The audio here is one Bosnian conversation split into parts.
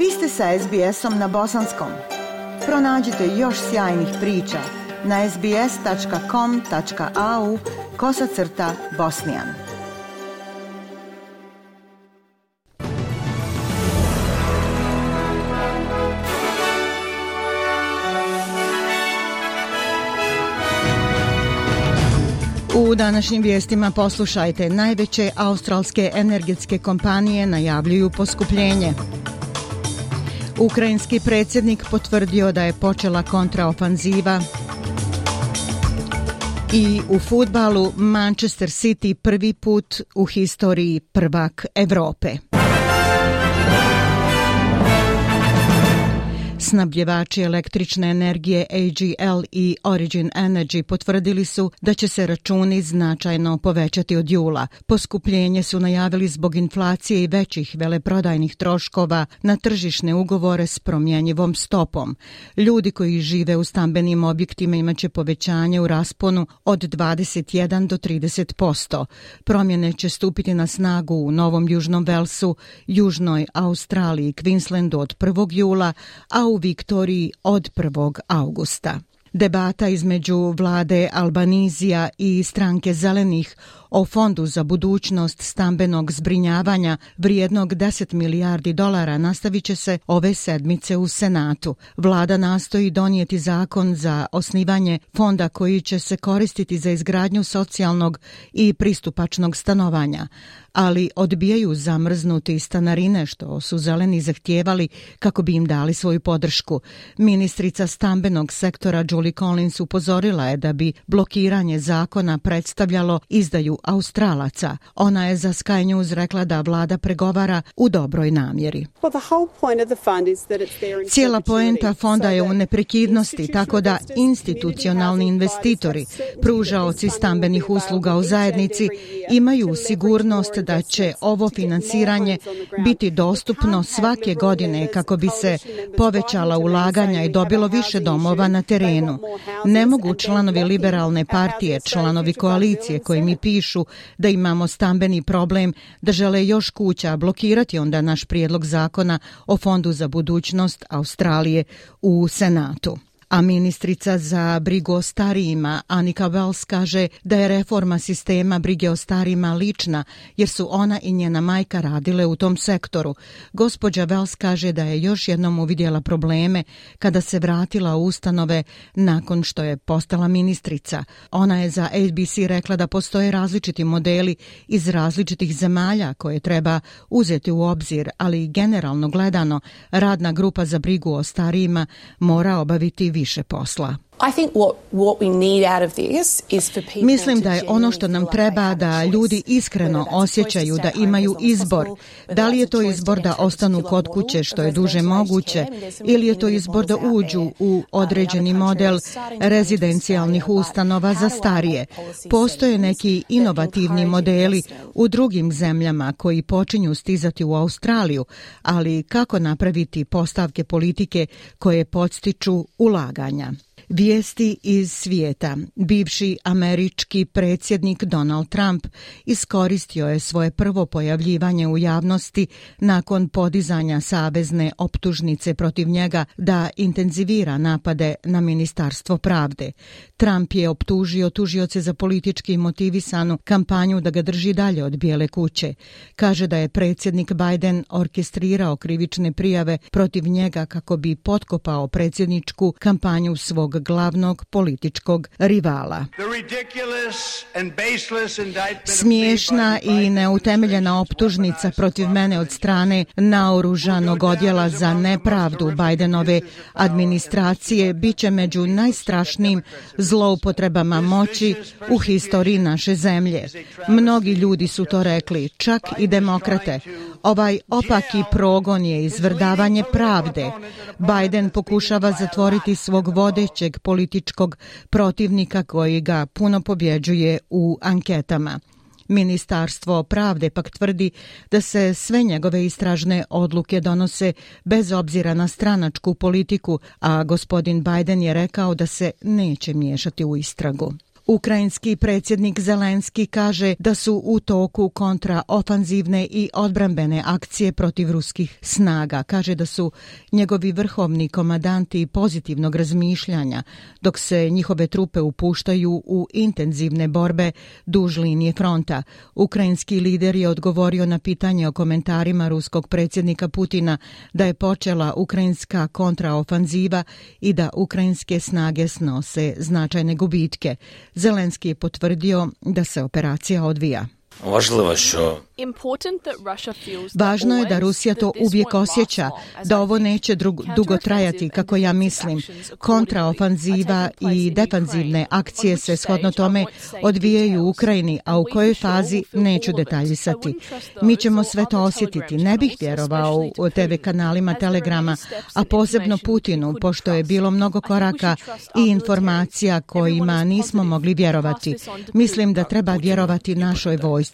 Vi ste sa SBS-om na bosanskom. Pronađite još sjajnih priča na sbs.com.au kosacrta bosnijan. U današnjim vijestima poslušajte. Najveće australske energetske kompanije najavljuju poskupljenje. Ukrajinski predsjednik potvrdio da je počela kontraofanziva. I u futbalu Manchester City prvi put u historiji prvak Evrope. Snabdjevači električne energije AGL i Origin Energy potvrdili su da će se računi značajno povećati od jula. Poskupljenje su najavili zbog inflacije i većih veleprodajnih troškova na tržišne ugovore s promjenjivom stopom. Ljudi koji žive u stambenim objektima imaće povećanje u rasponu od 21 do 30 posto. Promjene će stupiti na snagu u Novom Južnom Velsu, Južnoj Australiji i Queenslandu od 1. jula, a u Viktoriji od 1. augusta. Debata između vlade Albanizija i stranke zelenih o fondu za budućnost stambenog zbrinjavanja vrijednog 10 milijardi dolara nastavit će se ove sedmice u Senatu. Vlada nastoji donijeti zakon za osnivanje fonda koji će se koristiti za izgradnju socijalnog i pristupačnog stanovanja, ali odbijaju zamrznuti stanarine što su zeleni zahtijevali kako bi im dali svoju podršku. Ministrica stambenog sektora Julie Collins upozorila je da bi blokiranje zakona predstavljalo izdaju Australaca. Ona je za Sky News rekla da vlada pregovara u dobroj namjeri. Cijela poenta fonda je u neprekidnosti, tako da institucionalni investitori, pružaoci stambenih usluga u zajednici, imaju sigurnost da će ovo finansiranje biti dostupno svake godine kako bi se povećala ulaganja i dobilo više domova na terenu. Ne mogu članovi liberalne partije, članovi koalicije koji mi pišu da imamo stambeni problem, da žele još kuća blokirati onda naš prijedlog zakona o Fondu za budućnost Australije u Senatu a ministrica za brigu o starijima Anika Wells kaže da je reforma sistema brige o starijima lična jer su ona i njena majka radile u tom sektoru. Gospođa Wells kaže da je još jednom uvidjela probleme kada se vratila u ustanove nakon što je postala ministrica. Ona je za ABC rekla da postoje različiti modeli iz različitih zemalja koje treba uzeti u obzir, ali generalno gledano radna grupa za brigu o starijima mora obaviti više posla. Mislim da je ono što nam treba da ljudi iskreno osjećaju da imaju izbor. Da li je to izbor da ostanu kod kuće što je duže moguće ili je to izbor da uđu u određeni model rezidencijalnih ustanova za starije. Postoje neki inovativni modeli u drugim zemljama koji počinju stizati u Australiju, ali kako napraviti postavke politike koje podstiču ulaganja? Vijesti iz svijeta. Bivši američki predsjednik Donald Trump iskoristio je svoje prvo pojavljivanje u javnosti nakon podizanja savezne optužnice protiv njega da intenzivira napade na Ministarstvo pravde. Trump je optužio tužioce za politički motivisanu kampanju da ga drži dalje od Bijele kuće. Kaže da je predsjednik Biden orkestrirao krivične prijave protiv njega kako bi potkopao predsjedničku kampanju svog glavnog političkog rivala. Smiješna i neutemeljena optužnica protiv mene od strane naoružanog odjela za nepravdu Bidenove administracije biće među najstrašnijim zloupotrebama moći u historiji naše zemlje. Mnogi ljudi su to rekli, čak i demokrate. Ovaj opaki progon je izvrdavanje pravde. Biden pokušava zatvoriti svog vodećeg političkog protivnika koji ga puno pobjeđuje u anketama. Ministarstvo pravde pak tvrdi da se sve njegove istražne odluke donose bez obzira na stranačku politiku, a gospodin Biden je rekao da se neće miješati u istragu. Ukrajinski predsjednik Zelenski kaže da su u toku kontraofanzivne i odbrambene akcije protiv ruskih snaga. Kaže da su njegovi vrhovni komadanti pozitivnog razmišljanja, dok se njihove trupe upuštaju u intenzivne borbe duž linije fronta. Ukrajinski lider je odgovorio na pitanje o komentarima ruskog predsjednika Putina da je počela ukrajinska kontraofanziva i da ukrajinske snage snose značajne gubitke. Zelenski je potvrdio da se operacija odvija. Važno je da Rusija to uvijek osjeća, da ovo neće dugo trajati, kako ja mislim. Kontraofanziva i defanzivne akcije se shodno tome odvijaju u Ukrajini, a u kojoj fazi neću detaljisati. Mi ćemo sve to osjetiti. Ne bih vjerovao u TV kanalima Telegrama, a posebno Putinu, pošto je bilo mnogo koraka i informacija kojima nismo mogli vjerovati. Mislim da treba vjerovati našoj vojsci.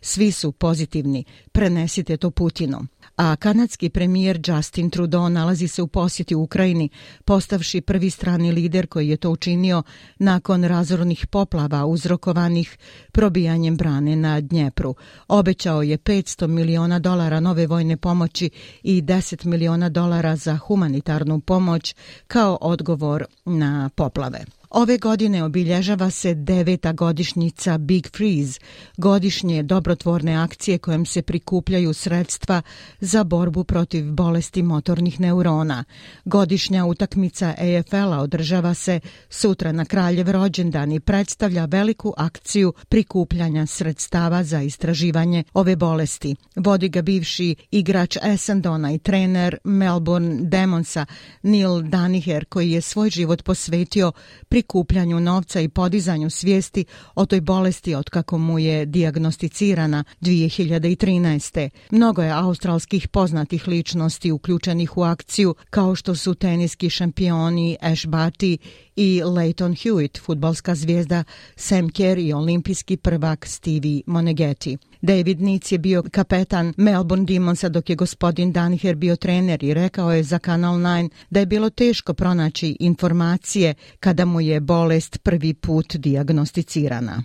Svi su pozitivni, prenesite to Putinu. A kanadski premijer Justin Trudeau nalazi se u posjeti u Ukrajini, postavši prvi strani lider koji je to učinio nakon razornih poplava uzrokovanih probijanjem brane na Dnjepru. Obećao je 500 miliona dolara nove vojne pomoći i 10 miliona dolara za humanitarnu pomoć kao odgovor na poplave. Ove godine obilježava se deveta godišnjica Big Freeze, godišnje dobrotvorne akcije kojom se prikupljaju sredstva za borbu protiv bolesti motornih neurona. Godišnja utakmica EFL-a održava se sutra na kraljev rođendan i predstavlja veliku akciju prikupljanja sredstava za istraživanje ove bolesti. Vodi ga bivši igrač Essendona i trener Melbourne Demonsa Neil Daniher koji je svoj život posvetio pri prikupljanju novca i podizanju svijesti o toj bolesti od kako mu je diagnosticirana 2013. Mnogo je australskih poznatih ličnosti uključenih u akciju kao što su teniski šampioni Ash Barty i Leighton Hewitt, futbalska zvijezda Sam Kerr i olimpijski prvak Stevie Moneghetti. David Nic je bio kapetan Melbourne Demonsa dok je gospodin Daniher bio trener i rekao je za Kanal 9 da je bilo teško pronaći informacije kada mu je bolest prvi put diagnosticirana.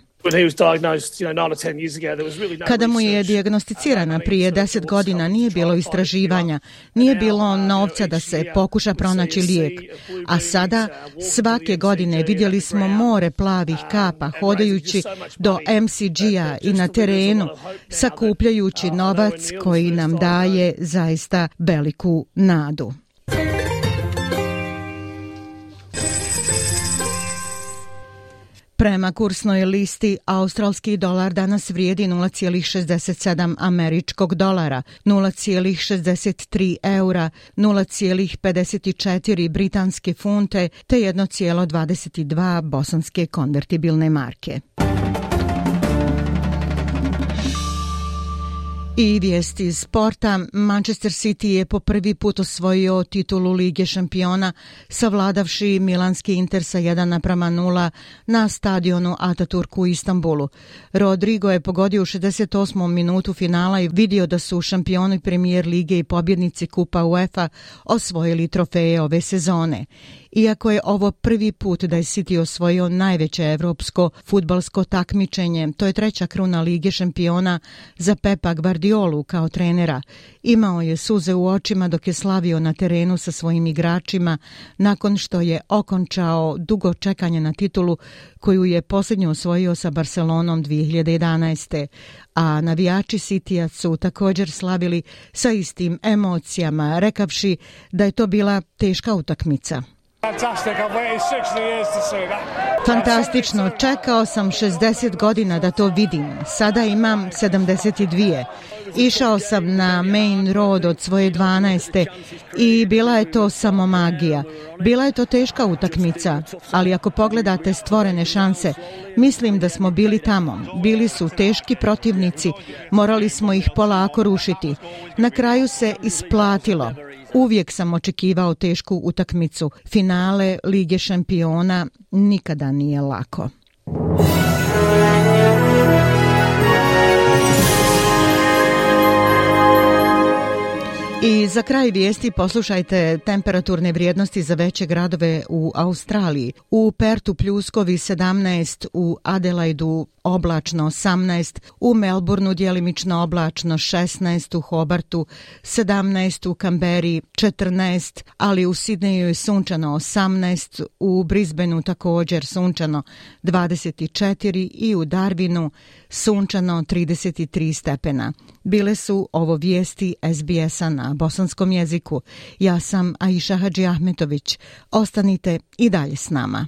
Kada mu je dijagnosticirana prije deset godina, nije bilo istraživanja, nije bilo novca da se pokuša pronaći lijek. A sada, svake godine vidjeli smo more plavih kapa hodajući do MCG-a i na terenu, sakupljajući novac koji nam daje zaista veliku nadu. Prema kursnoj listi, australski dolar danas vrijedi 0,67 američkog dolara, 0,63 eura, 0,54 britanske funte te 1,22 bosanske konvertibilne marke. I vijesti iz sporta. Manchester City je po prvi put osvojio titulu Lige šampiona savladavši Milanski Inter sa 1 naprama 0 na stadionu Ataturku u Istanbulu. Rodrigo je pogodio u 68. minutu finala i vidio da su šampioni premijer Lige i pobjednici Kupa UEFA osvojili trofeje ove sezone. Iako je ovo prvi put da je City osvojio najveće evropsko futbalsko takmičenje, to je treća kruna Lige šampiona za Pepa Guardiolu kao trenera. Imao je suze u očima dok je slavio na terenu sa svojim igračima nakon što je okončao dugo čekanje na titulu koju je posljednju osvojio sa Barcelonom 2011. A navijači Citya su također slavili sa istim emocijama, rekavši da je to bila teška utakmica. Fantastično, čekao sam 60 godina da to vidim. Sada imam 72. Išao sam na main road od svoje 12. i bila je to samo magija. Bila je to teška utakmica, ali ako pogledate stvorene šanse, mislim da smo bili tamo. Bili su teški protivnici, morali smo ih polako rušiti. Na kraju se isplatilo. Uvijek sam očekivao tešku utakmicu. Finale Lige šampiona nikada nije lako. I za kraj vijesti poslušajte temperaturne vrijednosti za veće gradove u Australiji. U Pertu pljuskovi 17, u Adelaidu oblačno 18, u Melbourneu dijelimično oblačno 16, u Hobartu 17, u Kamberi 14, ali u Sidneju je sunčano 18, u Brisbaneu također sunčano 24 i u Darwinu sunčano 33 stepena. Bile su ovo vijesti SBS-a na bosanskom jeziku. Ja sam Aisha Hadži Ahmetović. Ostanite i dalje s nama.